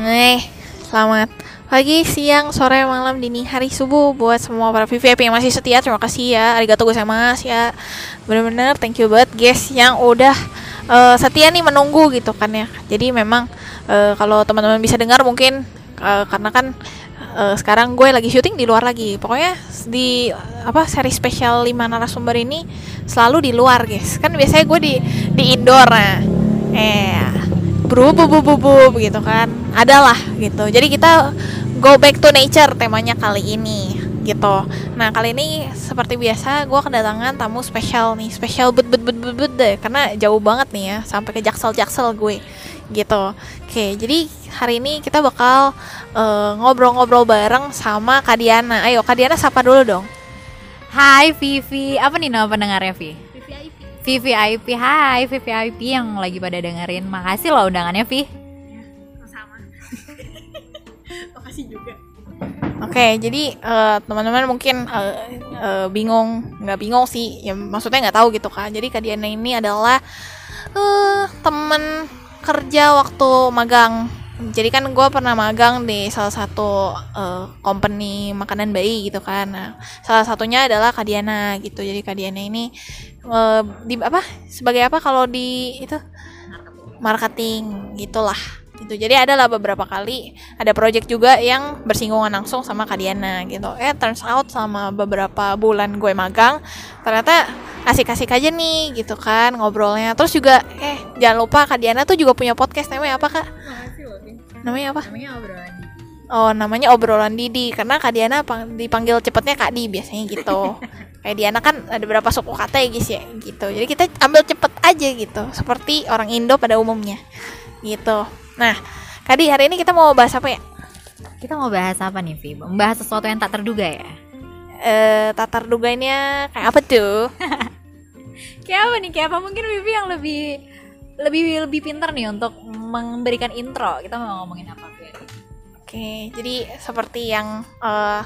Nih, selamat pagi, siang, sore, malam, dini, hari, subuh buat semua para VVIP yang masih setia. Terima kasih ya, arigato gozaimasu ya. Bener-bener thank you banget guys yang udah uh, setia nih menunggu gitu kan ya. Jadi memang uh, kalau teman-teman bisa dengar mungkin uh, karena kan uh, sekarang gue lagi syuting di luar lagi. Pokoknya di apa seri spesial 5 narasumber ini selalu di luar guys. Kan biasanya gue di di indoor nah. Eh berubah bu bu gitu kan. Adalah gitu. Jadi kita go back to nature temanya kali ini gitu. Nah kali ini seperti biasa gue kedatangan tamu spesial nih. Spesial but but but but, but deh karena jauh banget nih ya sampai ke jaksel jaksel gue gitu. Oke jadi hari ini kita bakal uh, ngobrol-ngobrol bareng sama Kadiana ayo Kadiana sapa dulu dong? Hai Vivi. Apa nih nama pendengarnya Vi VVIP Hai VVIP yang lagi pada dengerin. Makasih loh undangannya Vi ya, Sama. Makasih juga. Oke, okay, jadi uh, teman-teman mungkin uh, uh, bingung, nggak bingung sih, ya maksudnya nggak tahu gitu kan. Jadi Kak Diana ini adalah uh, teman kerja waktu magang jadi kan gue pernah magang di salah satu uh, company makanan bayi gitu kan. Nah, salah satunya adalah Kadiana gitu. Jadi Kadiana ini uh, di apa sebagai apa kalau di itu? Marketing. Gitulah gitu. Jadi ada lah beberapa kali ada project juga yang bersinggungan langsung sama Kadiana gitu. Eh turns out sama beberapa bulan gue magang ternyata asik-asik aja nih gitu kan ngobrolnya. Terus juga eh jangan lupa Kadiana tuh juga punya podcast namanya apa kak namanya apa? Namanya obrolan Didi. Oh namanya obrolan Didi. Karena Kak Diana dipanggil cepetnya Kak Di biasanya gitu. Kayak Diana kan ada berapa suku kata ya guys ya gitu. Jadi kita ambil cepet aja gitu. Seperti orang Indo pada umumnya gitu. Nah Kak Di hari ini kita mau bahas apa ya? Kita mau bahas apa nih Vi membahas sesuatu yang tak terduga ya? Eh tak terduganya kayak apa tuh? Kayak apa nih? Kayak apa? Mungkin Vivi yang lebih lebih lebih pintar nih untuk memberikan intro. Kita mau ngomongin apa, Oke, okay, jadi seperti yang uh,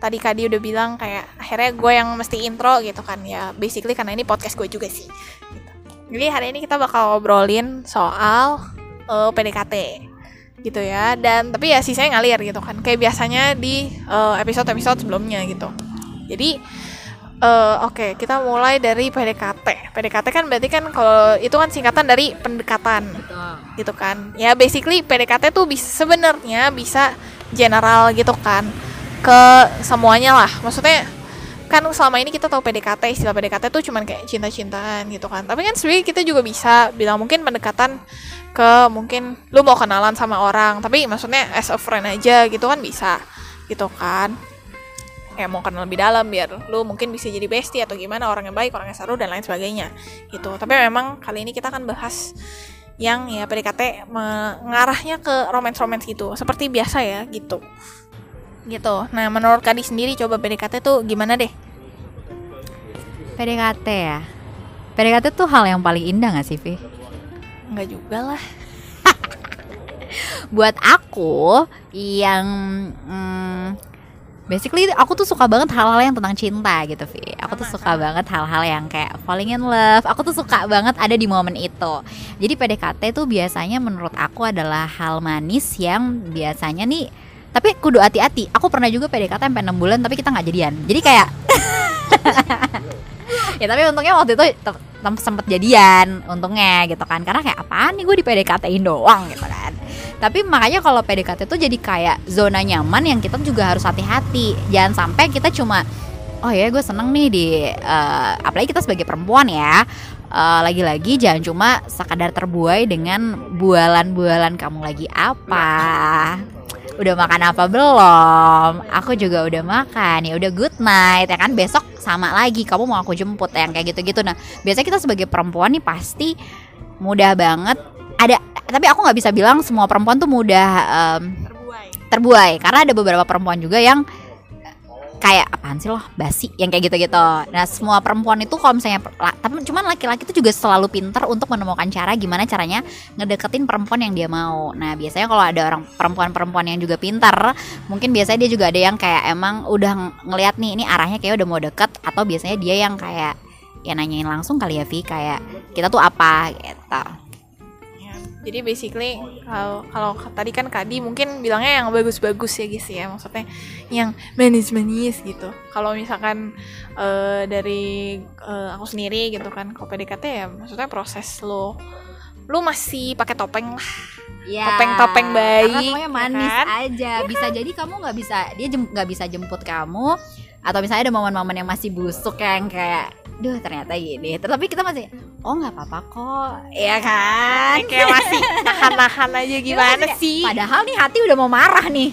tadi Kadi udah bilang kayak akhirnya gue yang mesti intro gitu kan ya. Basically karena ini podcast gue juga sih. Gitu. Jadi hari ini kita bakal ngobrolin soal uh, eh, PDKT gitu ya dan tapi ya sisanya ngalir gitu kan kayak biasanya di uh, eh, episode episode sebelumnya gitu jadi Uh, Oke, okay, kita mulai dari PDKT. PDKT kan berarti kan kalau itu kan singkatan dari pendekatan, Betul. gitu kan? Ya basically PDKT tuh bisa sebenarnya bisa general gitu kan ke semuanya lah. Maksudnya kan selama ini kita tahu PDKT istilah PDKT tuh cuman kayak cinta-cintaan gitu kan. Tapi kan sebenarnya kita juga bisa bilang mungkin pendekatan ke mungkin lu mau kenalan sama orang, tapi maksudnya as a friend aja gitu kan bisa gitu kan kayak mau kenal lebih dalam biar lu mungkin bisa jadi bestie atau gimana orang yang baik orang yang seru dan lain sebagainya gitu. Tapi memang kali ini kita akan bahas yang ya PDKT mengarahnya ke romance-romance gitu seperti biasa ya gitu. Gitu. Nah menurut Kadi sendiri coba PDKT tuh gimana deh? PDKT ya? PDKT tuh hal yang paling indah gak sih Vi? Enggak juga lah. Buat aku yang hmm, basically aku tuh suka banget hal-hal yang tentang cinta gitu Vi. Aku tuh suka banget hal-hal yang kayak falling in love. Aku tuh suka banget ada di momen itu. Jadi PDKT tuh biasanya menurut aku adalah hal manis yang biasanya nih tapi kudu hati-hati. Aku pernah juga PDKT sampai 6 bulan tapi kita nggak jadian. Jadi kayak ya tapi untungnya waktu itu sempet jadian untungnya gitu kan. Karena kayak apaan nih gue di PDKT-in doang gitu kan. Tapi makanya kalau PDKT itu jadi kayak zona nyaman yang kita juga harus hati-hati. Jangan sampai kita cuma oh ya gue seneng nih di uh, apalagi kita sebagai perempuan ya uh, lagi-lagi jangan cuma sekadar terbuai dengan bualan-bualan kamu lagi apa udah makan apa belum? Aku juga udah makan. Ya udah good night ya kan? Besok sama lagi. Kamu mau aku jemput yang kayak gitu-gitu. Nah biasanya kita sebagai perempuan nih pasti mudah banget. Ada tapi aku nggak bisa bilang semua perempuan tuh mudah um, terbuai. terbuai. Karena ada beberapa perempuan juga yang kayak apaan sih loh basi yang kayak gitu-gitu. Nah semua perempuan itu kalau misalnya tapi cuman laki-laki itu juga selalu pintar untuk menemukan cara gimana caranya ngedeketin perempuan yang dia mau. Nah biasanya kalau ada orang perempuan-perempuan yang juga pintar, mungkin biasanya dia juga ada yang kayak emang udah ngeliat nih ini arahnya kayak udah mau deket atau biasanya dia yang kayak ya nanyain langsung kali ya Vi kayak kita tuh apa gitu jadi basically kalau kalau tadi kan Kadi mungkin bilangnya yang bagus-bagus ya guys ya maksudnya yang manis-manis gitu kalau misalkan eh, dari eh, aku sendiri gitu kan kalau PDKT ya maksudnya proses lo lu masih pakai topeng lah Ya, Topeng-topeng bayi, karena semuanya ya manis kan? aja. Bisa jadi kamu nggak bisa dia jem- nggak bisa jemput kamu atau misalnya ada momen-momen yang masih busuk yang kayak duh ternyata gini tapi kita masih oh nggak apa-apa kok ya kan kayak masih nahan-nahan aja gimana kayak, sih padahal nih hati udah mau marah nih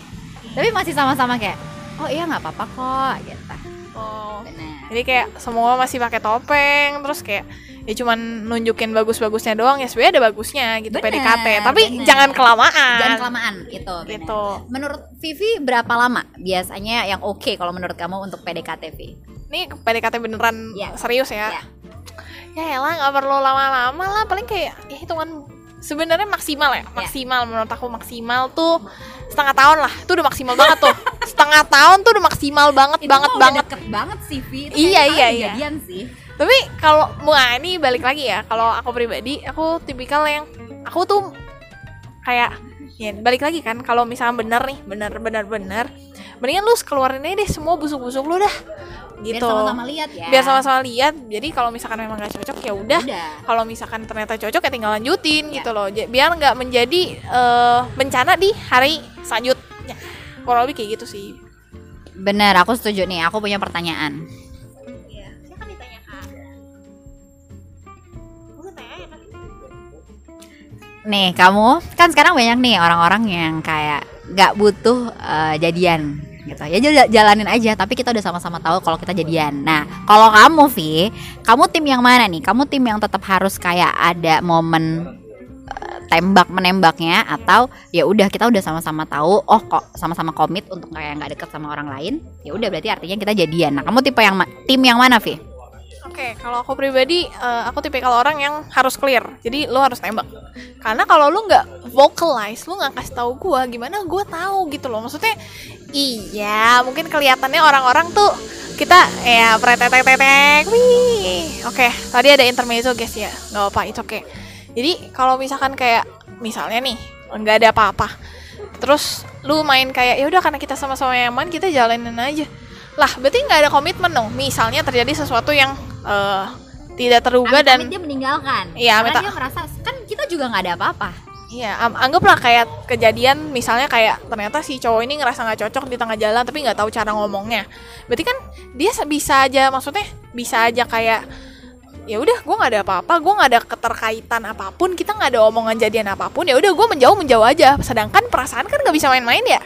tapi masih sama-sama kayak oh iya nggak apa-apa kok gitu Oh. benar Jadi kayak semua masih pakai topeng, terus kayak ya cuman nunjukin bagus-bagusnya doang ya sebenarnya ada bagusnya gitu Bener, PDKT, tapi bener. jangan kelamaan. jangan kelamaan itu benar. Gitu. menurut Vivi berapa lama biasanya yang oke kalau menurut kamu untuk PDKT Vi? Ini PDKT beneran Iya. serius ya. Iya. Ya elah nggak perlu lama-lama lah, paling kayak ya hitungan sebenarnya maksimal ya, maksimal menurut aku maksimal tuh setengah tahun lah, itu udah maksimal banget tuh. setengah tahun tuh udah maksimal banget Itu banget banget. deket banget sih Vi Itu Iya, iya, iya. sih Tapi kalau wah ini balik lagi ya, kalau aku pribadi aku tipikal yang aku tuh kayak ya balik lagi kan kalau misalnya bener nih bener bener bener mendingan lu keluarin aja deh semua busuk-busuk lu dah gitu. biar sama-sama lihat ya. Biar sama-sama lihat. Jadi kalau misalkan memang gak cocok ya udah. Kalau misalkan ternyata cocok ya tinggal lanjutin Ya. gitu loh. Biar nggak menjadi eh, bencana di hari selanjutnya. Kurang lebih kayak gitu sih. Bener aku setuju nih. Aku punya pertanyaan. Iya, ya nih kamu kan sekarang banyak nih orang-orang yang kayak nggak butuh eh, jadian gitu. Ya jala- jalanin aja tapi kita udah sama-sama tahu kalau kita jadian. Nah kalau kamu Vi kamu tim yang mana nih? Kamu tim yang tetap harus kayak ada momen eh, tembak menembaknya atau ya udah kita udah sama-sama tahu oh kok sama-sama komit untuk kayak nggak deket sama orang lain? Ya udah berarti artinya kita jadian. Nah kamu tipe yang tim yang mana Vi Oke, kalau aku pribadi, eh, aku tipikal orang yang harus clear. Jadi lu harus tembak. Karena kalau lu nggak vocalize, lu nggak kasih tahu gua, gimana gua tahu gitu loh. Maksudnya, iya, mungkin kelihatannya orang-orang tuh kita ya pretetek wih. Oke, tadi ada intermezzo guys ya, nggak apa, itu oke. Jadi kalau misalkan kayak misalnya nih nggak ada apa-apa, terus lu main kayak ya udah karena kita sama-sama nyaman kita jalanin aja lah berarti nggak ada komitmen dong misalnya terjadi sesuatu yang eh, tidak terduga dan dia meninggalkan Iya, karena dia merasa kan kita juga nggak ada apa-apa Iya, am- anggaplah kayak kejadian misalnya kayak ternyata si cowok ini ngerasa nggak cocok di tengah jalan tapi nggak tahu cara ngomongnya. Berarti kan dia bisa aja maksudnya bisa aja kayak ya udah gue nggak ada apa-apa, gue nggak ada keterkaitan apa pun, kita nggak ada omongan jadian apa pun, ya udah gue menjauh menjauh aja. Sedangkan perasaan kan nggak bisa main-main ya.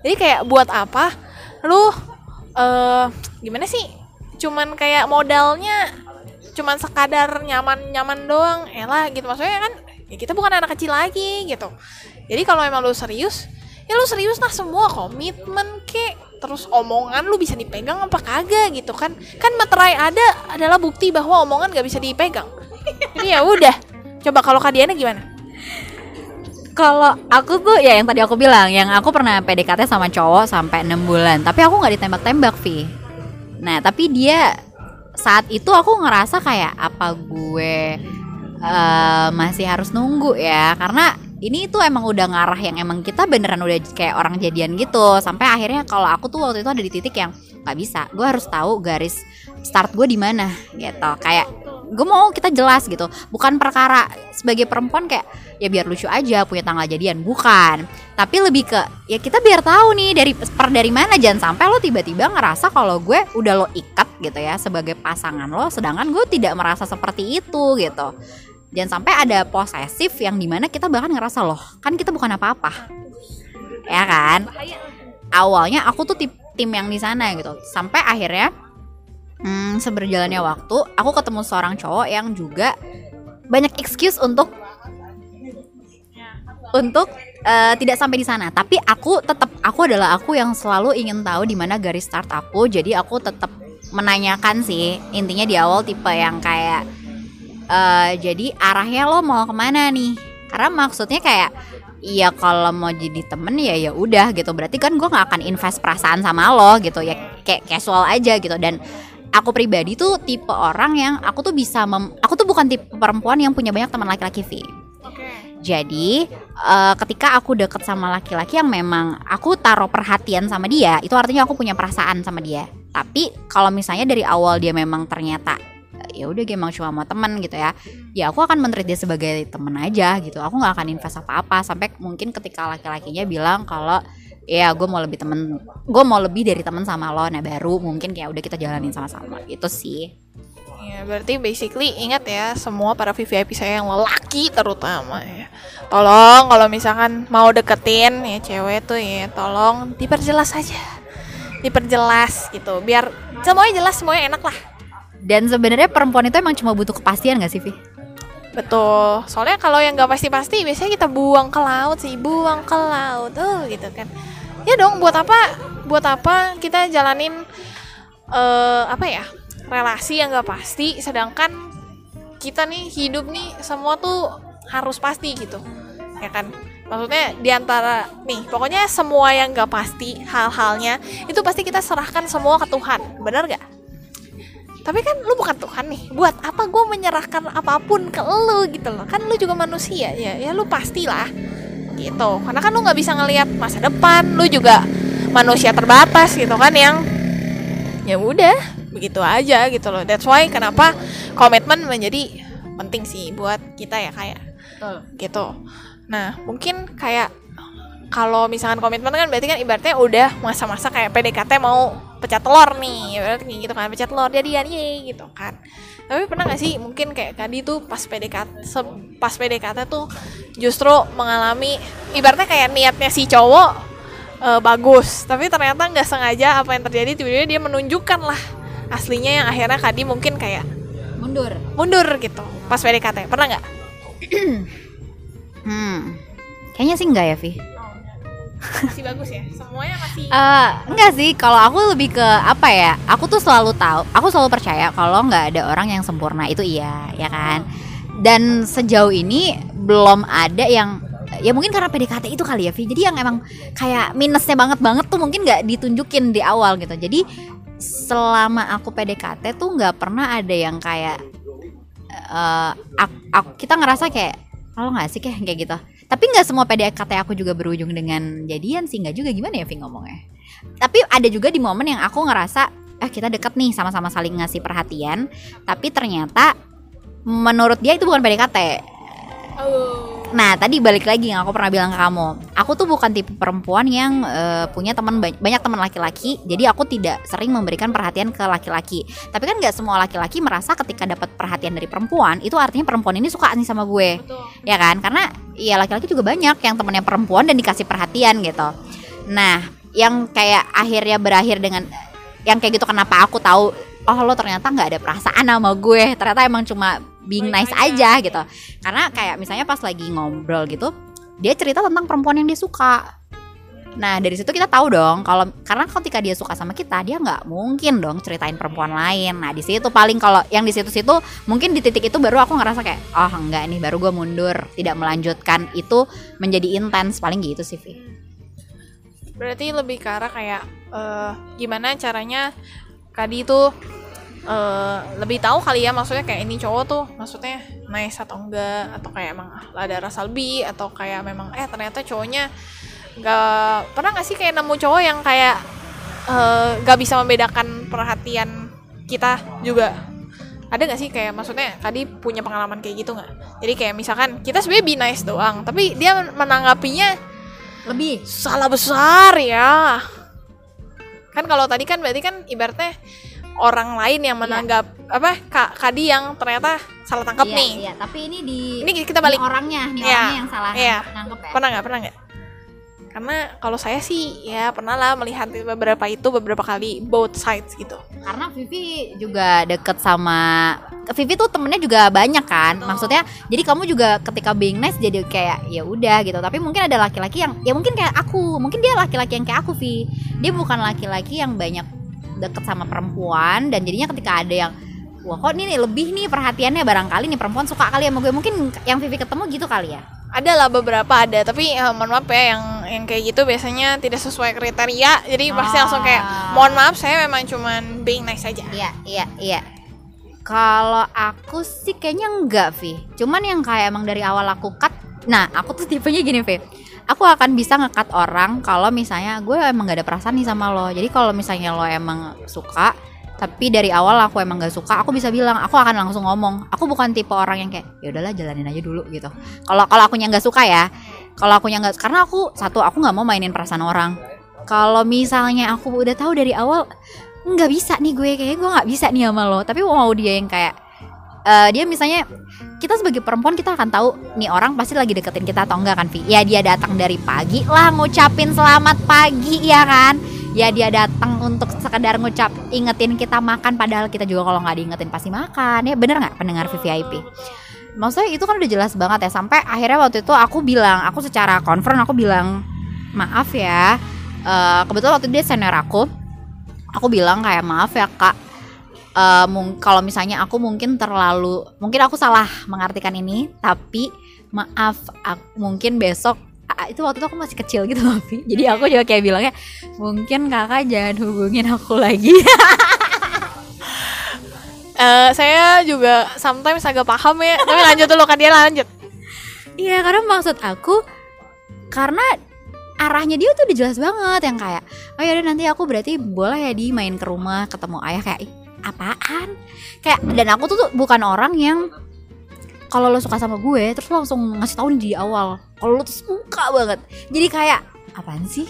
Jadi kayak buat apa lu eh gimana sih? Cuman kayak modalnya cuman sekadar nyaman-nyaman doang, elah gitu. Maksudnya kan ya kita bukan anak kecil lagi gitu. Jadi kalau emang lu serius, ya lu serius lah. Semua komitmen kek. Terus omongan lu bisa dipegang apa kagak gitu kan. Kan materai ada adalah bukti bahwa omongan gak bisa dipegang. Jadi ya udah. Coba kalau kadiannya gimana Kalau aku tuh ya yang tadi aku bilang, yang aku pernah PDKT sama cowok sampai enam bulan, tapi aku nggak ditembak-tembak, Vi. Nah, tapi dia saat itu aku ngerasa kayak apa gue eh, masih harus nunggu ya, karena ini tuh emang udah ngarah yang emang kita beneran udah kayak orang jadian gitu. Sampai akhirnya kalau aku tuh waktu itu ada di titik yang nggak bisa, gue harus tahu garis start gue di mana gitu. Kayak gue mau kita jelas gitu, bukan perkara sebagai perempuan kayak ya biar lucu aja punya tanggal jadian. Bukan. Tapi lebih ke ya kita biar tahu nih dari per dari mana. Jangan sampai lo tiba-tiba ngerasa kalau gue udah lo ikat gitu ya sebagai pasangan lo. Sedangkan gue tidak merasa seperti itu gitu. Jangan sampai ada posesif yang di mana kita bahkan ngerasa loh kan kita bukan apa-apa. Ya kan? Awalnya aku tuh tip- tim yang di sana gitu. Sampai akhirnya hmm, seberjalannya waktu aku ketemu seorang cowok yang juga banyak excuse untuk untuk eh, tidak sampai di sana. Tapi aku tetap aku adalah aku yang selalu ingin tahu di mana garis start aku jadi aku tetap menanyakan sih intinya di awal tipe yang kayak eh, jadi arahnya lo mau ke mana nih? Karena maksudnya kayak Iya kalau mau jadi temen ya ya udah gitu. Berarti kan gue nggak akan invest perasaan sama lo gitu ya kayak casual aja gitu. Dan aku pribadi tuh tipe orang yang aku tuh bisa mem- aku tuh bukan tipe perempuan yang punya banyak teman laki-laki Vi oke Jadi eh, ketika aku deket sama laki-laki yang memang aku taruh perhatian sama dia, itu artinya aku punya perasaan sama dia. Tapi kalau misalnya dari awal dia memang ternyata ya udah dia emang cuma mau teman gitu ya, ya aku akan mentreat dia sebagai teman aja gitu. Aku nggak akan invest apa-apa sampai mungkin ketika laki-lakinya bilang kalau ya gue mau lebih temen gue mau lebih dari temen sama lo nah baru mungkin kayak udah kita jalanin sama-sama itu sih Ya, berarti basically ingat ya semua para VVIP saya yang lelaki terutama ya. Tolong kalau misalkan mau deketin ya cewek tuh ya tolong diperjelas aja. Diperjelas gitu biar semuanya jelas semuanya enak lah. dan sebenarnya perempuan itu emang cuma butuh kepastian gak sih Vi? Betul. Soalnya kalau yang nggak pasti-pasti biasanya kita buang ke laut sih, buang ke laut tuh gitu kan. Ya dong, buat apa? Buat apa kita jalanin eh apa ya? relasi yang nggak pasti sedangkan kita nih hidup nih semua tuh harus pasti gitu. Ya kan? Maksudnya di antara nih, pokoknya semua yang nggak pasti hal-halnya itu pasti kita serahkan semua ke Tuhan. Benar gak? tapi kan lu bukan Tuhan nih buat apa gue menyerahkan apa pun ke lu gitu loh kan lu juga manusia ya ya lu pastilah gitu. Karena kan lu nggak bisa ngelihat masa depan lu juga manusia terbatas gitu kan yang ya udah begitu aja gitu loh. That's why kenapa komitmen menjadi penting sih buat kita ya kayak Betul. gitu. Nah mungkin kayak kalau misalkan komitmen kan berarti kan ibaratnya udah masa-masa kayak PDKT mau pecah telur nih berarti kayak gitu kan pecah telur jadian ye gitu kan tapi pernah gak sih mungkin kayak tadi tuh pas PDKT pas PDKT tuh justru mengalami ibaratnya kayak niatnya si cowok eh, bagus tapi ternyata nggak sengaja apa yang terjadi tiba-tiba dia menunjukkan lah aslinya yang akhirnya Kadi mungkin kayak Mundur. mundur gitu pas PDKT pernah nggak Hmm. Kayaknya sih enggak ya Vi? Masih bagus ya semuanya masih Eh, enggak sih, kalau aku lebih ke apa ya? Aku tuh selalu tahu, aku selalu percaya kalau nggak ada orang yang sempurna itu iya, ya kan? Dan sejauh ini belum ada yang ya mungkin karena PDKT itu kali ya, Vi. Jadi yang emang kayak minusnya banget banget tuh mungkin nggak ditunjukin di awal gitu. Jadi selama aku PDKT tuh nggak pernah ada yang kayak eh ak- ak- kita ngerasa kayak kalau nggak sih kayak kayak gitu. Tapi nggak semua PDKT aku juga berujung dengan jadian sih, nggak juga gimana ya Vi ngomongnya. Tapi ada juga di momen yang aku ngerasa eh kita deket nih sama-sama saling ngasih perhatian, tapi ternyata menurut dia itu bukan PDKT. oh Nah, tadi balik lagi yang aku pernah bilang ke kamu. Aku tuh bukan tipe perempuan yang eh, punya teman ba- banyak teman laki-laki. Jadi aku tidak sering memberikan perhatian ke laki-laki. Tapi kan nggak semua laki-laki merasa ketika dapat perhatian dari perempuan, itu artinya perempuan ini suka nih sama gue. betul Ya kan? Karena ya laki-laki juga banyak yang temennya perempuan dan dikasih perhatian gitu. Nah, yang kayak akhirnya berakhir dengan yang kayak gitu kenapa aku tahu oh lo ternyata nggak ada perasaan sama gue ternyata emang cuma being nice aja. gitu. Karena kayak misalnya pas lagi ngobrol gitu dia cerita tentang perempuan yang dia suka. Nah dari situ kita tahu dong kalau karena ketika dia suka sama kita dia nggak mungkin dong ceritain perempuan lain. Nah di situ paling kalau yang di situ-situ mungkin di titik itu baru aku ngerasa kayak oh enggak nih baru gue mundur. Tidak melanjutkan itu menjadi intens. Paling gitu sih Vi berarti lebih ke arah kayak eh, gimana caranya Kadi tuh eh, lebih tahu kali ya maksudnya kayak ini cowok tuh maksudnya nice atau enggak atau kayak emang ada rasa lebih atau kayak memang eh ternyata cowoknya nggak pernah nggak sih kayak nemu cowok yang kayak eh, nggak bisa membedakan perhatian kita juga? Ada nggak sih kayak maksudnya tadi punya pengalaman kayak gitu nggak? Jadi kayak misalkan kita sebenarnya be nice doang tapi dia menanggapinya lebih. salah besar ya. Kan kalau tadi kan berarti kan ibaratnya orang lain yang menanggap apa kak kadi yang ternyata salah tangkap Iya, nih iya, tapi ini di ini kita balik orangnya, nih Iya, orangnya yang salah iya. nangkep ya. pernah nggak pernah nggak karena kalau saya sih ya pernah lah melihat beberapa itu beberapa kali both sides gitu Karena Vivi juga deket sama Vivi tuh temennya juga banyak kan. Betul. Maksudnya jadi kamu juga ketika being nice jadi kayak ya udah gitu. Tapi mungkin ada laki-laki yang ya mungkin kayak aku. Mungkin dia laki-laki yang kayak aku, Vi. Dia bukan laki-laki yang banyak deket sama perempuan dan jadinya ketika ada yang Wah kok ini lebih nih perhatiannya barangkali nih perempuan suka kali sama gue Mungkin yang Vivi ketemu gitu kali ya ada lah beberapa ada tapi eh, mohon maaf ya yang yang kayak gitu biasanya tidak sesuai kriteria jadi pasti langsung kayak Ah. mohon maaf saya memang cuman being nice aja Iya, iya, iya. Kalau aku sih kayaknya enggak, Vi. Cuman yang kayak emang dari awal aku cut nah aku tuh tipenya gini V aku akan bisa ngekat orang kalau misalnya gue emang gak ada perasaan nih sama lo. Jadi kalau misalnya lo emang suka tapi dari awal aku emang gak suka aku bisa bilang aku akan langsung ngomong. Aku bukan tipe orang yang kayak ya udahlah jalanin aja dulu gitu. Kalau kalau aku yang nggak suka ya kalau aku yang nggak karena aku satu aku nggak mau mainin perasaan orang. Kalau misalnya aku udah tahu dari awal nggak bisa nih gue kayak gue nggak bisa nih sama lo. Tapi mau dia yang kayak eh, dia misalnya kita sebagai perempuan kita akan tahu nih orang pasti lagi deketin kita atau enggak kan Vi? Ya dia datang dari pagi lah ngucapin selamat pagi ya kan? Ya dia datang untuk sekedar ngucap ingetin kita makan padahal kita juga kalau nggak diingetin pasti makan ya. Bener nggak pendengar VVIP maksudnya itu kan udah jelas banget ya sampai akhirnya waktu itu aku bilang aku secara confront aku bilang maaf ya eh, kebetulan waktu itu dia senior aku. Aku bilang kayak maaf ya kak Mung- kalau misalnya aku mungkin terlalu mungkin aku salah mengartikan ini tapi maaf aku, mungkin besok itu waktu itu aku masih kecil gitu loh Vi. jadi aku juga kayak bilangnya mungkin kakak jangan hubungin aku lagi. Eh, saya juga sometimes agak paham ya tapi lanjut dulu kan dia lanjut. Iya karena maksud aku karena arahnya dia tuh udah jelas banget yang kayak oh ya nanti aku berarti boleh ya di main ke rumah ketemu ayah. Kayak "Ih, apaan? Kayak dan aku tuh, tuh bukan orang yang kalau lo suka sama gue terus langsung ngasih tahu di awal. Kalau lo tuh suka banget. Jadi kayak apaan sih?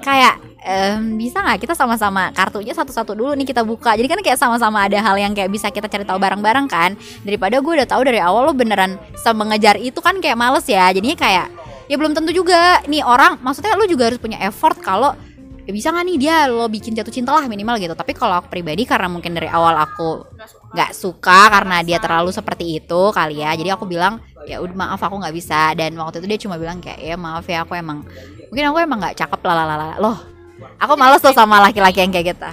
Kayak em, bisa nggak kita sama-sama kartunya satu-satu dulu nih kita buka. Jadi kan kayak sama-sama ada hal yang kayak bisa kita cari tahu bareng-bareng kan. Daripada gue udah tahu dari awal lo beneran sama mengejar itu kan kayak males ya. Jadinya kayak ya belum tentu juga. Nih orang maksudnya lo juga harus punya effort kalau ya bisa nggak nih dia lo bikin jatuh cinta lah minimal gitu. Tapi kalau aku pribadi karena mungkin dari awal aku nggak suka. karena dia terlalu seperti itu kali ya. Jadi aku bilang ya udah maaf aku nggak bisa. Dan waktu itu dia cuma bilang kayak ya maaf ya aku emang mungkin aku emang nggak cakep lalalala loh aku males tuh sama laki-laki yang kayak gitu.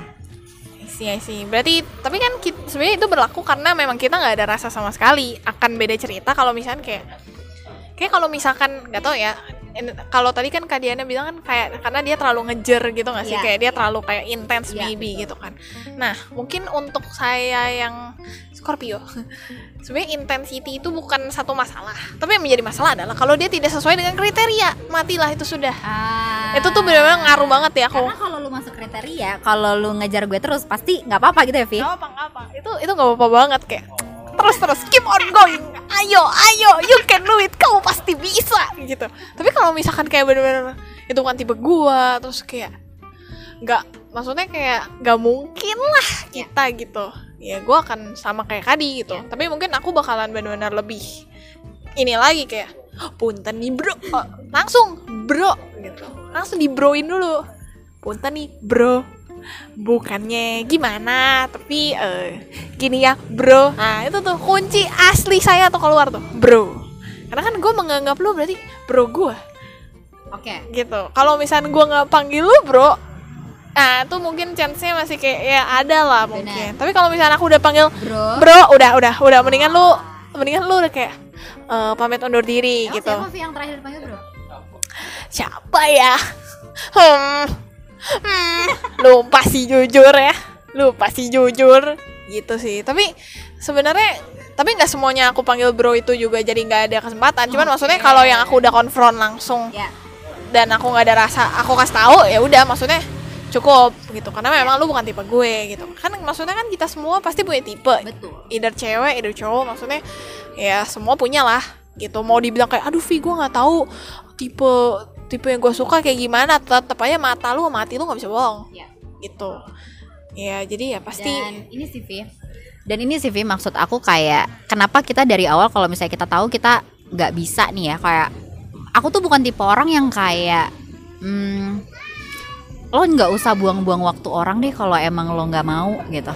Sih sih berarti tapi kan sebenarnya itu berlaku karena memang kita nggak ada rasa sama sekali akan beda cerita kalau misalkan kayak kayak kalau misalkan nggak tahu ya kalau tadi kan Kak Diana bilang kan kayak karena dia terlalu ngejer gitu nggak sih? Iya. kayak dia terlalu kayak intense Iya. maybe gitu kan. Nah mungkin untuk saya yang Scorpio sebenarnya intensity itu bukan satu masalah. Tapi yang menjadi masalah adalah kalau dia tidak sesuai dengan kriteria matilah itu sudah. Itu tuh benar-benar ngaruh banget ya aku. Karena kalau lu masuk kriteria kalau lu ngejar gue terus pasti nggak apa-apa gitu ya Vi nggak apa. Itu itu nggak apa-apa banget kayak terus terus keep on going. Ayo ayo you can do it. Kamu pasti bisa gitu. Tapi kalau misalkan kayak bener-bener itu bukan tipe gua terus kayak nggak maksudnya kayak nggak mungkin lah kita gitu. Ya gua akan sama kayak Kadi gitu. Tapi mungkin aku bakalan bener-bener lebih ini lagi kayak punten nih bro. Oh, langsung bro gitu. Langsung di broin dulu. Punten nih bro bukannya gimana tapi eh gini ya bro. Nah itu tuh kunci asli saya tuh keluar tuh bro. Karena kan gue menganggap lu berarti bro gue oke. Gitu. Kalau misalnya gue nggak panggil lu bro nah itu mungkin chance-nya masih kayak ya ada lah mungkin. Tapi kalau misalnya aku udah panggil bro. bro udah udah udah mendingan lu mendingan lu udah kayak eh, pamit undur diri Emang gitu. siapa yang terakhir dipanggil bro? Siapa ya? Hmm, hmm, lu pasti jujur ya. Lu pasti jujur. Gitu sih. Tapi sebenarnya tapi nggak semuanya aku panggil bro itu juga jadi nggak ada kesempatan. Cuman maksudnya kalau yang aku udah konfront langsung ya. dan aku nggak ada rasa aku kasih tahu ya udah maksudnya cukup gitu. Karena memang lu bukan tipe gue gitu. Kan maksudnya kan kita semua pasti punya tipe. Betul. Either cewek either cowok maksudnya ya semua punya lah gitu. Mau dibilang kayak aduh Vi gue nggak tahu tipe tipe yang gue suka kayak gimana tetap aja mata lu sama hati lu nggak bisa bohong. Ya gitu. Ya jadi ya pasti dan ini sih Vi dan ini sih Vi maksud aku kayak kenapa kita dari awal kalau misalnya kita tahu kita nggak bisa nih ya kayak aku tuh bukan tipe orang yang kayak hmm, lo nggak usah buang-buang waktu orang deh kalau emang lo nggak mau gitu.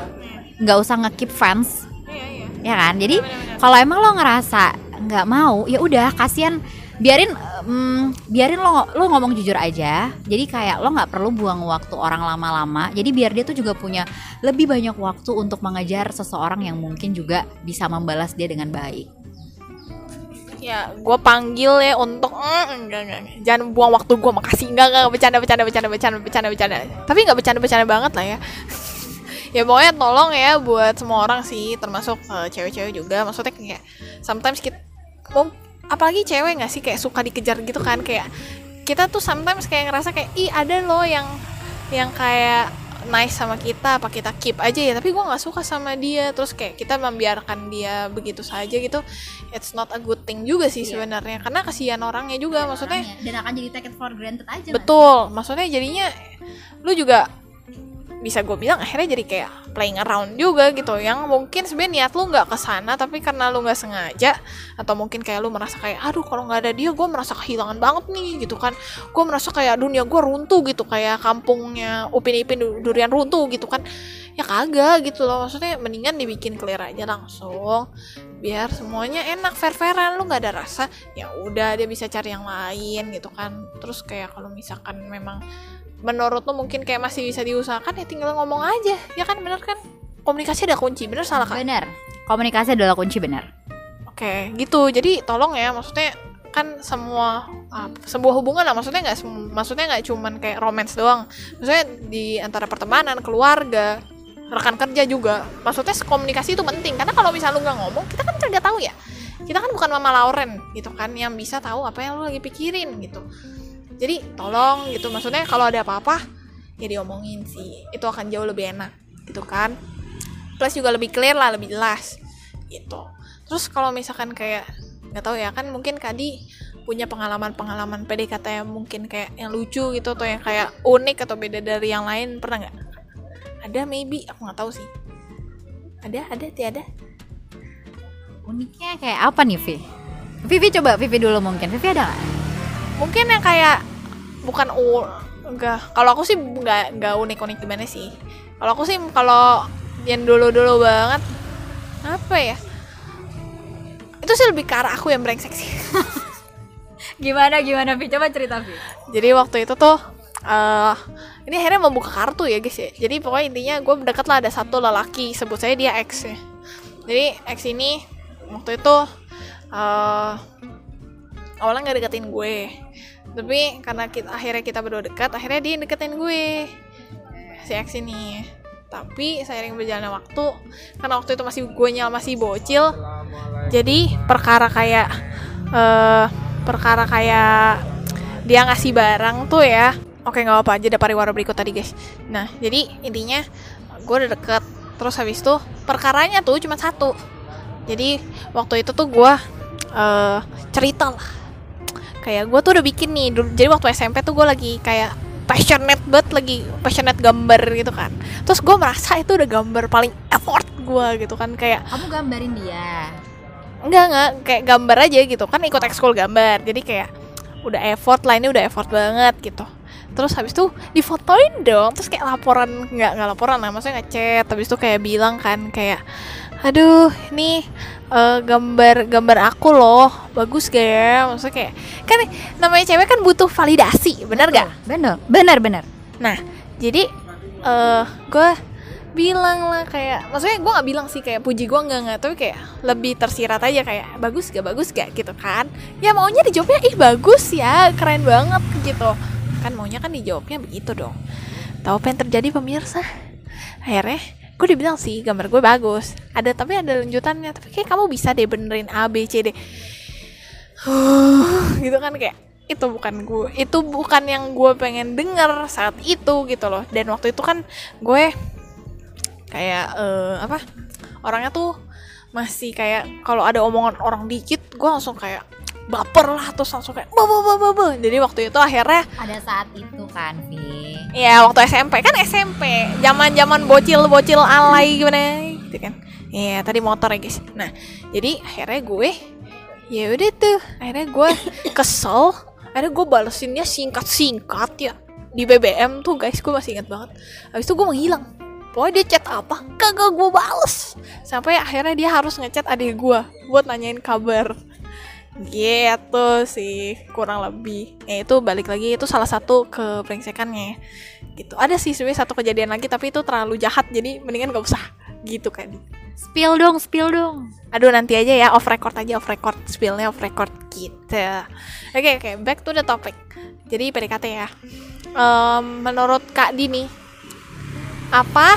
Nggak usah nge-keep fans. Iya, iya. ya kan? Jadi kalau emang lo ngerasa nggak mau ya udah kasihan biarin mm, biarin lo lo ngomong jujur aja. Jadi kayak lo nggak perlu buang waktu orang lama-lama. Jadi biar dia tuh juga punya lebih banyak waktu untuk mengejar seseorang yang mungkin juga bisa membalas dia dengan baik. Ya gue panggil ya untuk mm, jangan buang waktu gue makasih. Enggak enggak bercanda bercanda bercanda bercanda bercanda bercanda. Tapi nggak bercanda bercanda banget lah ya. Ya pokoknya tolong ya buat semua orang sih termasuk eh, cewek-cewek juga. Maksudnya kayak sometimes kita apalagi cewek nggak sih kayak suka dikejar gitu kan kayak kita tuh sometimes kayak ngerasa kayak ih ada loh yang yang kayak nice sama kita apa kita keep aja ya. Tapi gue nggak suka sama dia. Terus kayak kita membiarkan dia begitu saja gitu it's not a good thing juga sih Iya. sebenarnya. Karena kasihan orangnya juga maksudnya Orangnya. dan akan jadi take it for granted aja betul. Maksudnya jadinya lu juga bisa gue bilang akhirnya jadi kayak playing around juga gitu. Yang mungkin sebenarnya niat lu nggak ke sana tapi karena lu nggak sengaja atau mungkin kayak lu merasa kayak aduh kalau nggak ada dia gue merasa kehilangan banget nih gitu kan. Gue merasa kayak dunia gue runtuh gitu. Kayak kampungnya upin ipin Du- durian runtuh gitu kan. Ya kagak gitu loh. Maksudnya mendingan dibikin clear aja langsung biar semuanya enak fair fairan lu nggak ada rasa ya udah dia bisa cari yang lain gitu kan. Terus kayak kalau misalkan memang menurut lu mungkin kayak masih bisa diusahakan ya tinggal ngomong aja. Ya kan bener kan? Komunikasi ada kunci bener salah kan bener. Komunikasi adalah kunci benar Oke, gitu. Jadi tolong ya, maksudnya kan semua ah, sebuah hubungan lah. Maksudnya nggak maksudnya nggak cuman kayak romance doang. Maksudnya di antara pertemanan keluarga rekan kerja juga. Maksudnya komunikasi itu penting. Karena kalau misalnya lu nggak ngomong kita kan nggak tahu ya. Kita kan bukan mama Lauren gitu kan yang bisa tahu apa yang lu lagi pikirin gitu jadi tolong gitu. Maksudnya kalau ada apa-apa ya diomongin sih. Itu akan jauh lebih enak gitu kan. Plus juga lebih clear lah lebih jelas gitu. Terus kalau misalkan kayak nggak tahu ya kan mungkin Kadi punya pengalaman-pengalaman PDKT yang mungkin kayak yang lucu gitu atau yang kayak unik atau beda dari yang lain pernah nggak? Ada maybe. Aku nggak tahu sih. Ada? Ada? Tiada uniknya kayak apa nih Vi? Vivi coba Vivi dulu mungkin. Vivi ada nggak mungkin yang kayak bukan u enggak. Kalau aku sih nggak nggak unik-unik gimana sih? Kalau aku sih kalau yang dulu-dulu banget apa ya? Itu sih lebih ke arah aku yang brengsek sih. Gimana gimana Vi coba cerita Vi jadi waktu itu tuh eh ini akhirnya membuka kartu ya guys ya. Jadi pokoknya intinya gue deket lah ada satu lelaki sebut saya dia X ya. Jadi X ini waktu itu eh awalnya nggak deketin gue. Tapi karena kita akhirnya kita berdua dekat akhirnya dia deketin gue. Si X ini. Tapi seiring berjalannya waktu karena waktu itu masih gue nyal masih bocil jadi perkara kayak eh perkara kayak dia ngasih barang tuh ya. Oke nggak apa aja ada pariwara berikut tadi guys. Nah jadi intinya gue udah deket. Terus habis itu perkaranya tuh cuma satu. Jadi waktu itu tuh gue eh cerita lah kayak gue tuh udah bikin nih dulu jadi waktu SMP tuh gue lagi kayak passionate banget lagi passionate gambar gitu kan. Terus gue merasa itu udah gambar paling effort gue gitu kan kayak kamu gambarin dia? Enggak enggak kayak gambar aja gitu kan ikut ekskul gambar jadi kayak udah effort lah ini udah effort banget gitu. Terus habis itu difotoin dong terus kayak laporan nggak nggak laporan lah maksudnya ngechat habis itu kayak bilang kan kayak aduh ini eh, gambar gambar aku loh bagus gak ya maksudnya kayak kan namanya cewek kan butuh validasi bener gak bener bener bener Nah, jadi eh gue bilang lah kayak, maksudnya gue nggak bilang sih kayak puji gue nggak nggak, tapi kayak lebih tersirat aja kayak bagus gak bagus gak gitu kan? Ya maunya dijawabnya ih bagus ya, keren banget gitu. Kan maunya kan dijawabnya begitu dong. Tahu apa yang terjadi pemirsa? Akhirnya gue dibilang sih gambar gue bagus. Ada tapi ada lanjutannya. Tapi kayak kamu bisa deh benerin A B C D. gitu kan kayak itu bukan gue itu bukan yang gue pengen denger saat itu gitu loh dan waktu itu kan gue kayak eh, apa orangnya tuh masih kayak kalau ada omongan orang dikit gue langsung kayak baper lah terus langsung kayak ba ba ba ba. jadi waktu itu akhirnya ada saat itu kan Vi? Ya waktu SMP kan SMP zaman zaman bocil bocil alay gimana gitu kan. Iya tadi motor ya guys. Nah jadi akhirnya gue ya udah tuh akhirnya gue kesel. Akhirnya gue balesinnya singkat singkat ya. Di BBM tuh guys gue masih ingat banget. Habis itu gue menghilang. Pokoknya dia chat apa? Kagak gue bales. Sampai akhirnya dia harus ngechat adik gue buat nanyain kabar gitu sih kurang lebih. Ya itu balik lagi itu salah satu kebrengsekannya. Gitu. Ada sih sebenarnya satu kejadian lagi tapi itu terlalu jahat jadi mendingan gak usah. Gitu kan spill dong spill dong. Aduh nanti aja ya off record aja off record spillnya off record gitu oke oke back to the topic. Jadi PDKT ya. Em, menurut Kak Dini apa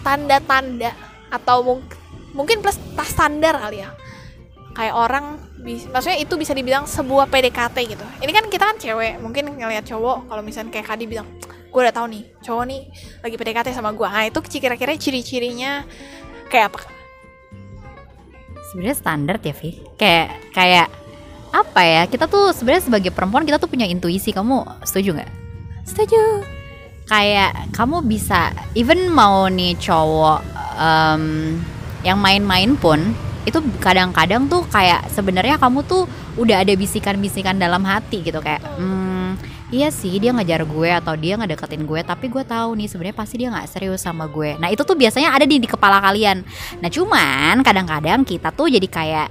tanda-tanda atau mung- mungkin plus tas standar kali ya. Kayak orang bis- maksudnya itu bisa dibilang sebuah PDKT gitu. Ini kan kita kan cewek mungkin ngelihat cowok kalau misalnya kayak Kadi bilang gue udah tahu nih cowok nih lagi PDKT sama gue nah itu kira-kira ciri-cirinya kayak apa sebenarnya standar ya Vi kayak kayak apa ya kita tuh sebenarnya sebagai perempuan kita tuh punya intuisi. Kamu setuju nggak? Setuju. Kayak kamu bisa even mau nih cowok em, yang main-main pun itu kadang-kadang tuh kayak sebenarnya kamu tuh udah ada bisikan-bisikan dalam hati gitu kayak hmm, iya sih dia ngejar gue atau dia ngedeketin gue tapi gue tahu nih sebenarnya pasti dia nggak serius sama gue. Nah itu tuh biasanya ada di, di kepala kalian. Nah cuman kadang-kadang kita tuh jadi kayak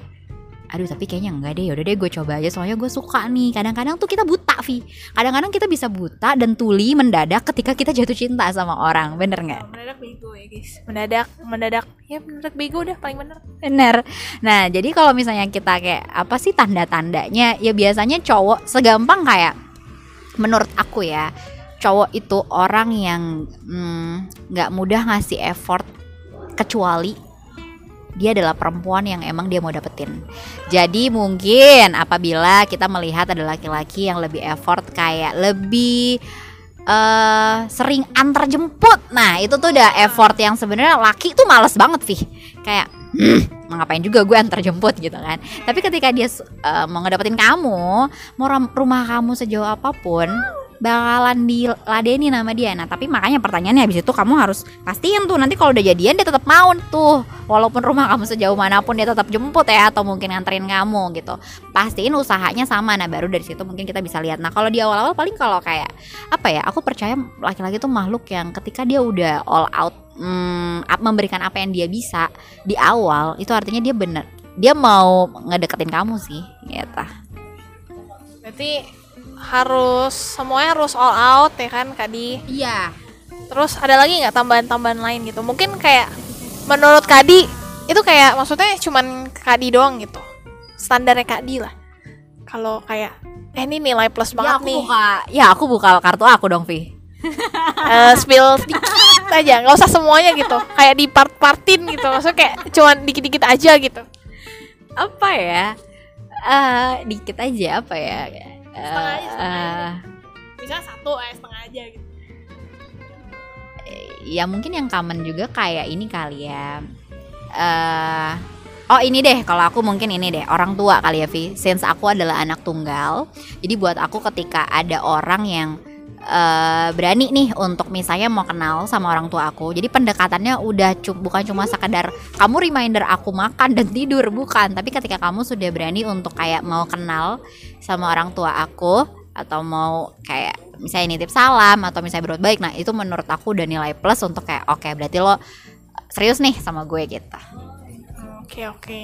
aduh tapi kayaknya enggak deh. Yaudah deh gue coba aja. Soalnya gue suka nih. Kadang-kadang tuh kita buta Vi kadang-kadang kita bisa buta dan tuli mendadak ketika kita jatuh cinta sama orang. Bener nggak? Mendadak bego ya guys. Mendadak mendadak. Ya mendadak bego udah paling bener. Bener. Nah, jadi kalau misalnya kita kayak apa sih tanda-tandanya? Ya biasanya cowok segampang kayak menurut aku ya, cowok itu orang yang mm, nggak mudah ngasih effort kecuali dia adalah perempuan yang emang dia mau dapetin. Jadi mungkin apabila kita melihat ada laki-laki yang lebih effort kayak lebih eh sering antar jemput. Nah, itu tuh udah effort yang sebenarnya laki tuh males banget, sih. Kayak "Hmm, ngapain juga gue antar jemput gitu kan. Tapi ketika dia eh, mau ngedapetin kamu, mau rumah kamu sejauh apa pun, bakalan diladeni nama dia. Nah, tapi makanya pertanyaannya habis itu kamu harus pastiin tuh nanti kalau udah jadian dia tetap mau tuh. Walaupun rumah kamu sejauh mana pun dia tetap jemput ya atau mungkin nganterin kamu gitu. Pastiin usahanya sama. Nah, baru dari situ mungkin kita bisa lihat. Nah, kalau di awal-awal paling kalau kayak apa ya? Aku percaya laki-laki tuh makhluk yang ketika dia udah all out hmm, memberikan apa yang dia bisa di awal, itu artinya dia bener dia mau ngedeketin kamu sih gitu. berarti harus semuanya harus all out ya kan Kadi Iya. terus ada lagi nggak tambahan-tambahan lain gitu mungkin kayak menurut Kadi itu kayak maksudnya cuman Kadi doang gitu standarnya Kadi lah kalau kayak eh ini nilai plus Ya banget aku nih buka, ya aku buka kartu aku dong, Vi. Eh, spill dikit aja nggak usah semuanya gitu kayak di part-partin gitu maksudnya kayak cuman dikit-dikit aja gitu Apa ya? Eh, dikit aja apa ya? Eh, Setengah aja, setengah aja. eh, misalnya satu eh setengah aja gitu ya mungkin yang common juga kayak ini kali ya. eh oh ini deh, kalau aku mungkin ini deh orang tua kali ya Vi. Since aku adalah anak tunggal, jadi buat aku ketika ada orang yang eh, berani nih untuk misalnya mau kenal sama orang tua aku, jadi pendekatannya udah cu- bukan cuma sekedar kamu reminder aku makan dan tidur bukan, tapi ketika kamu sudah berani untuk kayak mau kenal sama orang tua aku atau mau kayak misalnya nitip salam atau misalnya berbuat baik nah itu menurut aku udah nilai plus untuk kayak oke berarti lo serius nih sama gue gitu. Oke oke.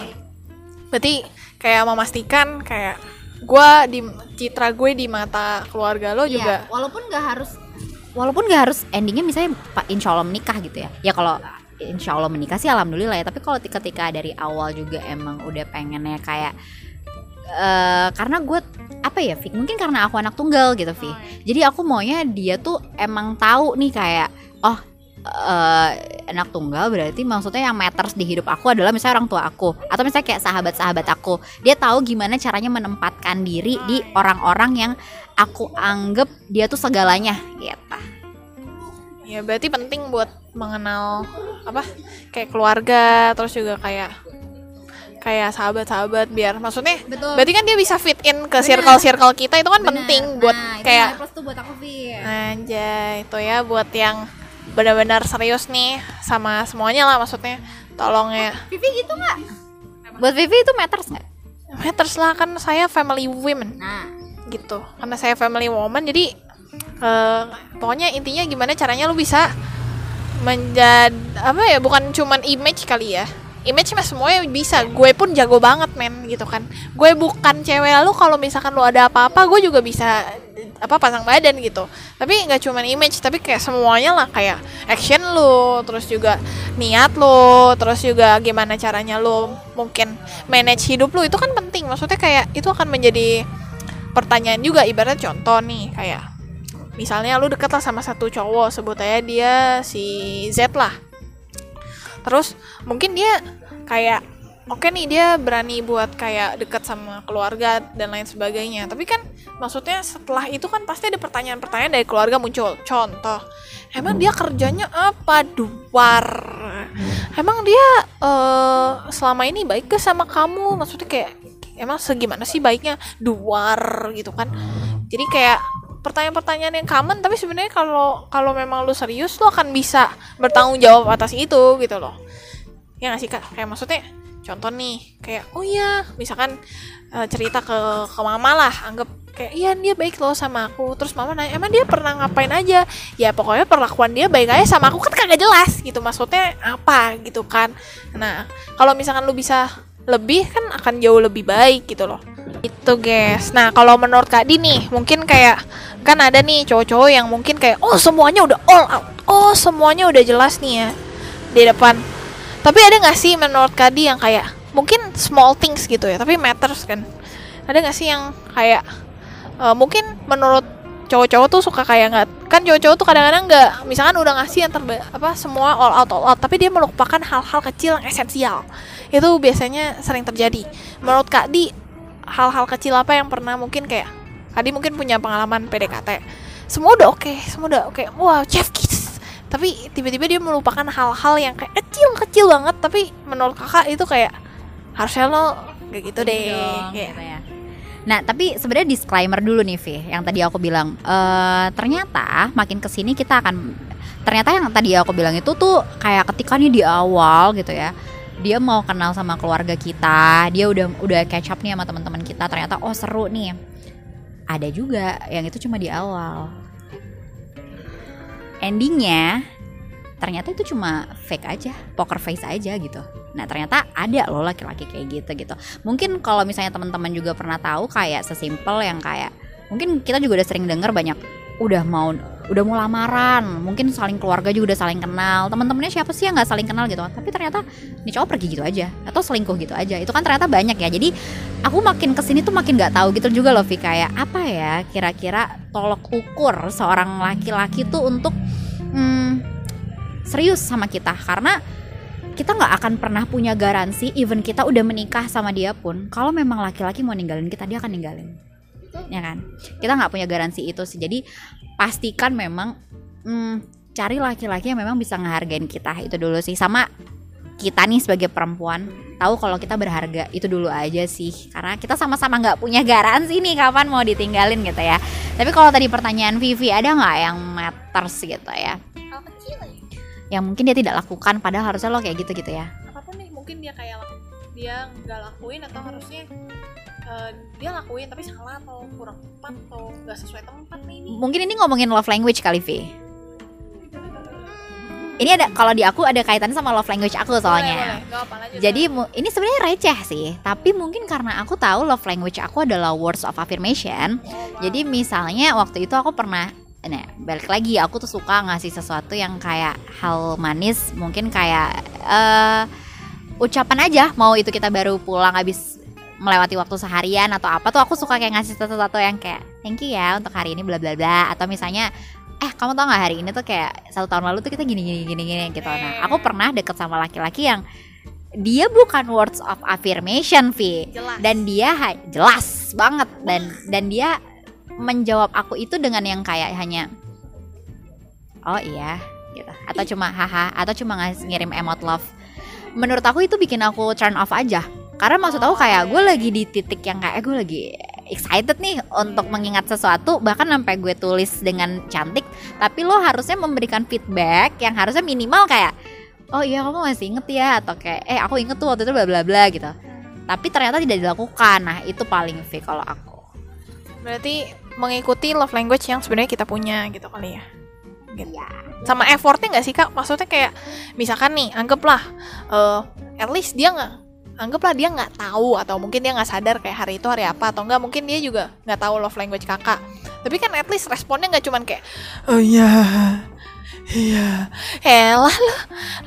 Berarti kayak memastikan kayak gua di citra gue di mata keluarga lo juga. Iya, walaupun nggak harus walaupun nggak harus endingnya misalnya pak insya Allah menikah gitu ya. Ya kalau insya Allah menikah sih alhamdulillah ya tapi kalau ketika dari awal juga emang udah pengennya kayak eh karena gue apa ya Fik mungkin karena aku anak tunggal gitu Vi jadi aku maunya dia tuh emang tahu nih kayak oh eh, anak tunggal berarti maksudnya yang matters di hidup aku adalah misalnya orang tua aku. Atau misalnya kayak sahabat-sahabat aku. Dia tahu gimana caranya menempatkan diri di orang-orang yang aku anggap dia tuh segalanya gitu. Ya berarti penting buat mengenal apa kayak keluarga terus juga kayak kayak sahabat-sahabat biar maksudnya betul. berarti kan dia bisa fit in ke Bener. circle-circle kita itu kan penting buat Nah, kayak plus tuh buat aku Vi Anjay, itu ya buat yang benar-benar serius nih sama semuanya lah maksudnya. Tolong ya. Vivi gitu nggak buat Vivi itu matters nggak Matters lah kan saya family women nah gitu. Karena saya family woman jadi eh, pokoknya intinya gimana caranya lu bisa menjadi apa ya bukan cuman image kali ya. Image mah semuanya bisa. Gue pun jago banget men gitu kan. Gue bukan cewek lu kalau misalkan lu ada apa-apa gue juga bisa apa pasang badan gitu. Tapi nggak cuman image tapi kayak semuanya lah kayak action lu, terus juga niat lu, terus juga gimana caranya lu mungkin manage hidup lu itu kan penting. Maksudnya kayak itu akan menjadi pertanyaan juga ibarat contoh nih kayak misalnya lu deket lah sama satu cowok sebut aja dia si Z lah terus mungkin dia kayak oke nih dia berani buat kayak deket sama keluarga dan lain sebagainya. Tapi kan maksudnya setelah itu kan pasti ada pertanyaan-pertanyaan dari keluarga muncul. Contoh emang dia kerjanya apa? Luar emang dia eh, selama ini baik ke sama kamu? Maksudnya kayak emang segimana sih baiknya? Luar gitu kan. Jadi kayak pertanyaan-pertanyaan yang common tapi sebenarnya kalau kalau memang lu serius lu akan bisa bertanggung jawab atas itu gitu loh. Ya nggak sih kak? Kayak maksudnya contoh nih kayak oh iya misalkan eh, cerita ke ke mama lah anggap kayak iya dia baik loh sama aku. Terus mama nanya emang dia pernah ngapain aja? Ya pokoknya perlakuan dia baik aja sama aku kan kagak jelas gitu. Maksudnya apa gitu kan. Nah kalau misalkan lu bisa lebih kan akan jauh lebih baik gitu loh. Itu guys. Nah kalau menurut kak Di nih mungkin kayak kan ada nih cowok-cowok yang mungkin kayak oh semuanya udah all out. Oh semuanya udah jelas nih ya di depan. Tapi ada nggak sih menurut Kadi yang kayak mungkin small things gitu ya, tapi matters kan? Ada nggak sih yang kayak eh, mungkin menurut cowok-cowok tuh suka kayak nggak kan cowok-cowok tuh kadang-kadang nggak misalkan udah ngasih yang terba apa semua all out all out tapi dia melupakan hal-hal kecil yang esensial. Itu biasanya sering terjadi. Menurut Kak Di hal-hal kecil apa yang pernah mungkin kayak Kak Di mungkin punya pengalaman PDKT semua udah oke semua udah oke wow chef kiss tapi tiba-tiba dia melupakan hal-hal yang kayak kecil-kecil banget tapi menurut kakak itu kayak harusnya lo kayak gitu deh dong, Kayak, gitu ya. Nah, tapi sebenarnya disclaimer dulu nih, Vi, yang tadi aku bilang. eh ternyata makin ke sini kita akan ternyata yang tadi aku bilang itu tuh kayak ketika nih di awal gitu ya. Dia mau kenal sama keluarga kita, dia udah udah catch up nih sama teman-teman kita. Ternyata oh seru nih. Ada juga yang itu cuma di awal. Endingnya ternyata itu cuma fake aja, poker face aja gitu. Nah ternyata ada loh laki-laki kayak gitu gitu. Mungkin kalau misalnya teman-teman juga pernah tahu kayak sesimpel yang kayak mungkin kita juga udah sering dengar banyak udah mau udah mau lamaran. Mungkin saling keluarga juga udah saling kenal. Teman-temannya siapa sih yang nggak saling kenal gitu? Tapi ternyata nih cowok pergi gitu aja. Atau selingkuh gitu aja. Itu kan ternyata banyak ya. Jadi aku makin ke sini tuh makin nggak tahu gitu juga loh Vi kayak apa ya kira-kira tolok ukur seorang laki-laki tuh untuk hmm, serius sama kita? Karena kita nggak akan pernah punya garansi even kita udah menikah sama dia pun kalau memang laki-laki mau ninggalin kita dia akan ninggalin ya kan? Kita nggak punya garansi itu sih. Jadi pastikan memang hmm, cari laki-laki yang memang bisa ngehargain kita. Itu dulu sih. Sama kita nih sebagai perempuan tahu kalau kita berharga itu dulu aja sih. Karena kita sama-sama nggak punya garansi nih kapan mau ditinggalin gitu ya. Tapi kalau tadi pertanyaan Vivi ada nggak yang matters gitu ya? Hal kecil ya. Yang mungkin dia tidak lakukan padahal harusnya lo kayak gitu gitu ya. Apa pun nih mungkin dia kayak dia nggak lakuin atau harusnya eh, dia lakuin tapi salah atau kurang tepat atau nggak sesuai tempat nih ini. Mungkin ini ngomongin love language kali Vi ini ada kalau di aku ada kaitannya sama love language aku boleh, soalnya. boleh. Apa lanjut jadi mu- ini sebenarnya receh sih. Tapi mungkin karena aku tahu love language aku adalah words of affirmation. Jadi misalnya waktu itu aku pernah Nah, balik lagi aku tuh suka ngasih sesuatu yang kayak hal manis, mungkin kayak eh ucapan aja. Mau itu kita baru pulang habis melewati waktu seharian atau apa tuh aku suka kayak ngasih sesuatu yang kayak thank you ya untuk hari ini bla bla bla. Atau misalnya eh kamu tau nggak hari ini tuh kayak satu tahun lalu tuh kita gini gini gini gini gitu. Nah, aku pernah deket sama laki-laki yang dia bukan words of affirmation, Vi. Jelas. Dan dia jelas banget. Dan dan dia menjawab aku itu dengan yang kayak hanya oh iya gitu. Atau cuma haha atau cuma ngirim emot love. Menurut aku itu bikin aku turn off aja karena maksud aku kayak gue lagi di titik yang kayak gue lagi excited nih untuk mengingat sesuatu. Bahkan sampai gue tulis dengan cantik tapi lo harusnya memberikan feedback yang harusnya minimal kayak oh iya kamu masih inget ya? Atau kayak eh aku inget tuh waktu itu bla bla bla gitu. Tapi ternyata tidak dilakukan. Nah itu paling V kalau aku. Berarti mengikuti love language yang sebenarnya kita punya gitu kali ya? Gitu. ya sama effortnya nggak sih kak? Maksudnya kayak misalkan nih anggaplah eh at least dia nggak anggaplah dia nggak tahu atau mungkin dia nggak sadar kayak hari itu hari apa atau enggak mungkin dia juga nggak tahu love language kakak. Tapi kan at least responnya nggak cuman kayak oh iya iya. Elah lo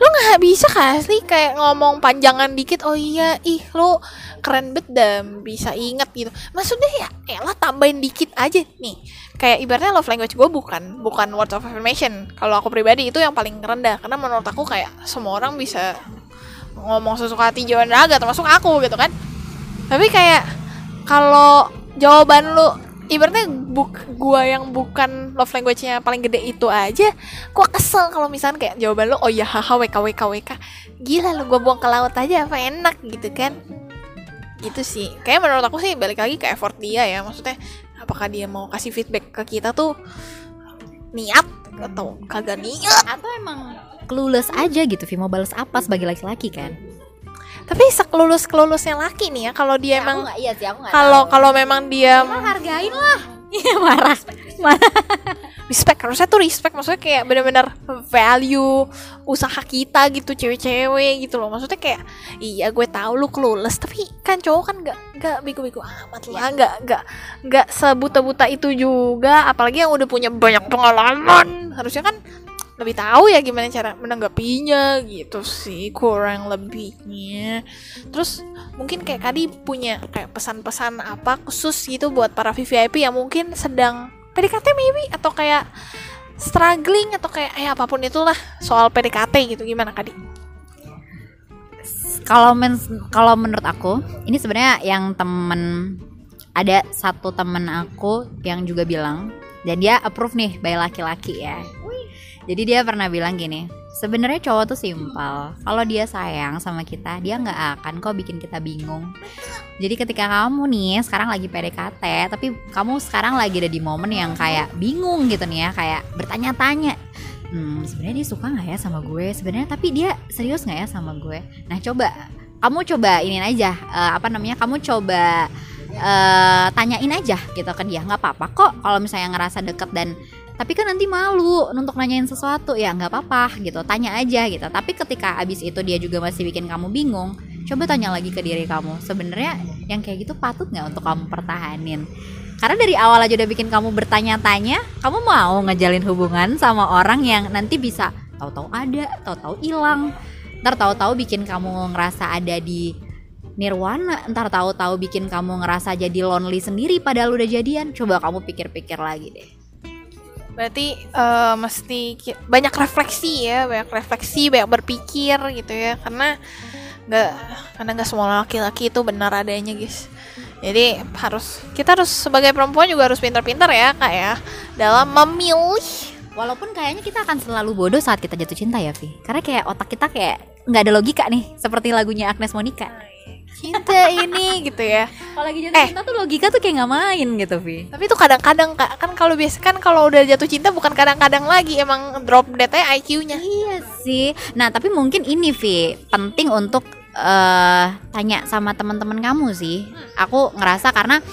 lo nggak bisa kasih kayak ngomong panjangan dikit oh iya ih lo keren bet dan bisa inget gitu. Maksudnya ya elah tambahin dikit aja. Nih kayak ibaratnya love language gue bukan bukan words of affirmation. Kalau aku pribadi itu yang paling rendah karena menurut aku kayak semua orang bisa ngomong sesuka hati jawaban raga termasuk aku gitu kan. Tapi kayak kalau jawaban lu ibaratnya buk, gua yang bukan love language-nya paling gede itu aja gua kesel kalau misalnya kayak jawaban lu oh ya haha wk wk wk gila lu gua buang ke laut aja apa enak gitu kan. Gitu sih. Kayak menurut aku sih balik lagi ke effort dia ya. Maksudnya apakah dia mau kasih feedback ke kita tuh niat atau kagak niat? Atau emang clueless aja gitu Vi mau balas apa sebagai laki-laki kan? Tapi sekelulus kelulusnya laki nih ya kalau dia Ya, emang nggak- iya sih aku nggak kalau kalau memang dia Emang hargain lah. Iya marah. Marah. Respect harusnya tuh respect maksudnya kayak bener-bener value usaha kita gitu cewek-cewek gitu loh. Maksudnya kayak iya gue tahu lu clueless tapi kan cowok kan nggak nggak bego-bego amat lah nggak nggak nggak sebuta-buta itu juga. Apalagi yang udah punya banyak pengalaman. Harusnya kan lebih tahu ya gimana cara menanggapinya gitu sih kurang lebihnya. Terus mungkin kayak Kadi punya kayak pesan-pesan apa khusus gitu buat para VVIP yang mungkin sedang PDKT maybe atau kayak struggling atau kayak eh apa pun itulah soal PDKT gitu. Gimana Kadi? kalau men kalau menurut aku ini sebenarnya yang temen ada satu temen aku yang juga bilang dan dia approve nih by laki-laki ya jadi dia pernah bilang gini sebenarnya cowok tuh simpel. Kalau dia sayang sama kita dia nggak akan kok bikin kita bingung. Jadi ketika kamu nih sekarang lagi PDKT tapi kamu sekarang lagi ada di momen yang kayak bingung gitu nih ya kayak bertanya-tanya hmm sebenarnya dia suka nggak ya sama gue? Sebenarnya tapi dia serius nggak ya sama gue? Nah coba kamu coba ini aja eh, apa namanya kamu coba eh, tanyain aja gitu ke dia. Nggak apa-apa kok kalau misalnya ngerasa deket dan tapi kan nanti malu untuk nanyain sesuatu. Ya nggak apa-apa gitu. Tanya aja gitu. Tapi ketika abis itu dia juga masih bikin kamu bingung coba tanya lagi ke diri kamu. Sebenarnya yang kayak gitu patut nggak untuk kamu pertahanin? Karena dari awal aja udah bikin kamu bertanya-tanya kamu mau ngejalin hubungan sama orang yang nanti bisa tahu-tahu ada tahu-tahu hilang. Ntar tahu-tahu bikin kamu ngerasa ada di nirwana. Ntar tahu-tahu bikin kamu ngerasa jadi lonely sendiri padahal udah jadian. Coba kamu pikir-pikir lagi deh Berarti eh, mesti banyak refleksi ya, banyak refleksi, banyak berpikir gitu ya, karena nggak karena nggak semua laki-laki itu benar adanya guys. Jadi harus kita harus sebagai perempuan juga harus pintar-pintar ya kak ya dalam memilih. Walaupun kayaknya kita akan selalu bodoh saat kita jatuh cinta ya Vi Karena kayak otak kita kayak nggak ada logika nih Seperti lagunya Agnes Monica Cinta ini gitu ya. Kalau lagi jatuh Eh. cinta tuh logika tuh kayak nggak main gitu Vi Tapi itu kadang-kadang kan kalau biasa kan kalau udah jatuh cinta bukan kadang-kadang lagi emang drop dead IQ-nya. Iya sih. Nah, tapi mungkin ini Vi penting untuk eh tanya sama teman-teman kamu sih. Aku ngerasa karena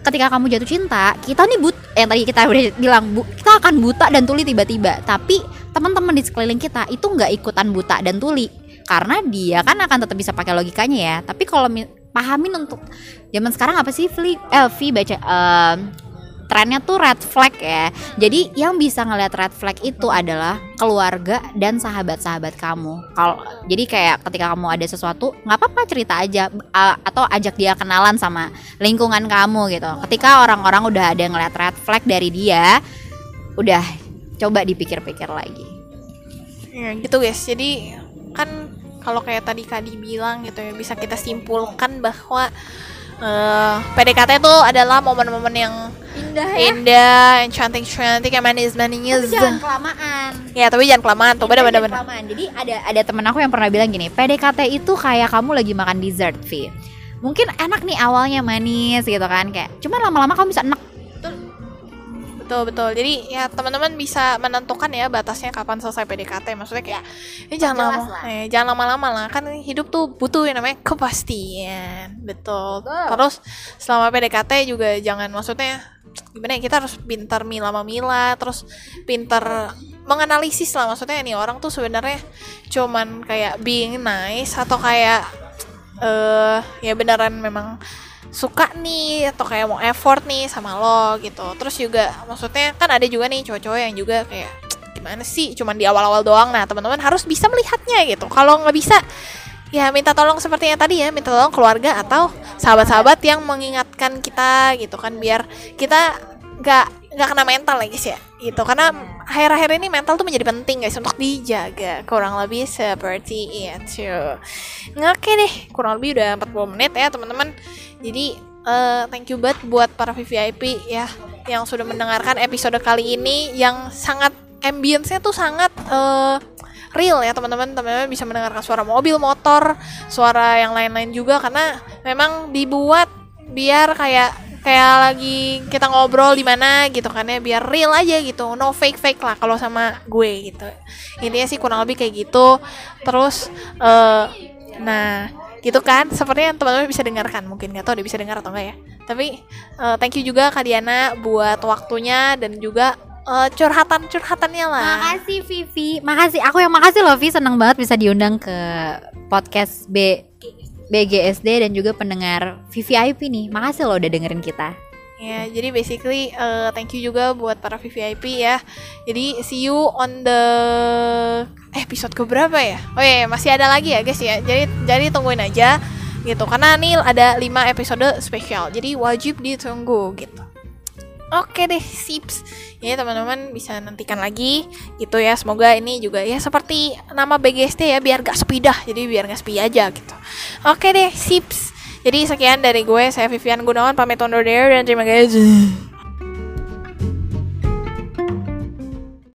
ketika kamu jatuh cinta, kita nih but yang tadi kita udah bilang bu, kita akan buta dan tuli tiba-tiba. Tapi teman-teman di sekeliling kita itu nggak ikutan buta dan tuli karena dia kan akan tetap bisa pakai logikanya ya. Tapi kalau mi- pahamin untuk zaman sekarang apa sih Vi? Eh, baca eh, trennya tuh red flag ya. Jadi yang bisa ngeliat red flag itu adalah keluarga dan sahabat-sahabat kamu. Kalau jadi kayak ketika kamu ada sesuatu, nggak apa-apa cerita aja atau ajak dia kenalan sama lingkungan kamu gitu. Ketika orang-orang udah ada ngeliat red flag dari dia, udah coba dipikir-pikir lagi. Ya gitu guys. Jadi kan kalau kayak tadi Kadi bilang gitu ya bisa kita simpulkan bahwa eh PDKT itu adalah momen-momen yang Indah indah, yang cantik-cantik, yang manis-manis. kelamaan. Ya tapi jangan kelamaan tuh, Jangan bener-bener. kelamaan. Jadi ada ada temen aku yang pernah bilang gini, PDKT itu kayak kamu lagi makan dessert, Vi. Mungkin enak nih awalnya manis gitu kan kayak, cuman lama-lama kamu bisa enak. Betul betul. Jadi ya teman-teman bisa menentukan ya batasnya kapan selesai PDKT. Maksudnya kayak ya jangan Jelas lama, lah. eh, jangan lama-lama lah. Kan hidup tuh butuh yang namanya kepastian. Betul. Betul. Terus selama PDKT juga jangan maksudnya gimana ya kita harus pintar milah memilah terus pintar menganalisis lah maksudnya nih orang tuh sebenarnya cuman kayak being nice atau kayak eh ya beneran memang suka nih atau kayak mau effort nih sama lo gitu. Terus juga maksudnya kan ada juga nih cowok-cowok yang juga kayak gimana sih? Cuman di awal-awal doang. Nah teman-teman harus bisa melihatnya gitu. Kalau nggak bisa ya minta tolong seperti yang tadi ya minta tolong keluarga atau sahabat-sahabat yang mengingatkan kita gitu kan. Biar kita nggak nggak kena mental lagi sih ya. Gitu karena akhir-akhir ini mental tuh menjadi penting guys untuk dijaga. Kurang lebih seperti itu. Oke deh kurang lebih udah 40 menit ya teman-teman. Jadi uh, thank you banget buat para VVIP ya yang sudah mendengarkan episode kali ini yang sangat ambience-nya tuh sangat uh, real ya teman-teman. Teman-teman bisa mendengarkan suara mobil motor suara yang lain-lain juga karena memang dibuat biar kayak kayak lagi kita ngobrol di mana gitu kan ya biar real aja gitu. No fake fake lah kalau sama gue gitu. Intinya sih kurang lebih kayak gitu. Terus uh, nah gitu kan. Sepertinya teman-teman bisa dengarkan. Mungkin nggak tahu dia bisa dengar atau enggak ya. Tapi uh, thank you juga Kak Diana buat waktunya dan juga uh, curhatan curhatannya lah. Makasih Vivi. Makasih. Aku yang makasih loh Vi. Senang banget bisa diundang ke podcast B BGSD dan juga pendengar VVIP nih. Makasih loh udah dengerin kita. Ya, jadi basically uh, thank you juga buat para VVIP ya. Jadi see you on the eh, episode ke berapa ya? Oh iya, masih ada lagi ya guys ya. Jadi jadi tungguin aja gitu. Karena nih ada 5 episode spesial. Jadi wajib ditunggu gitu. Oke deh, sips. Ya teman-teman bisa nantikan lagi gitu ya. Semoga ini juga ya seperti nama BGST ya biar gak sepi dah. Jadi biar gak sepi aja gitu. Oke deh, sips. Jadi sekian dari gue, saya Vivian Gunawan pamit undur diri dan terima kasih.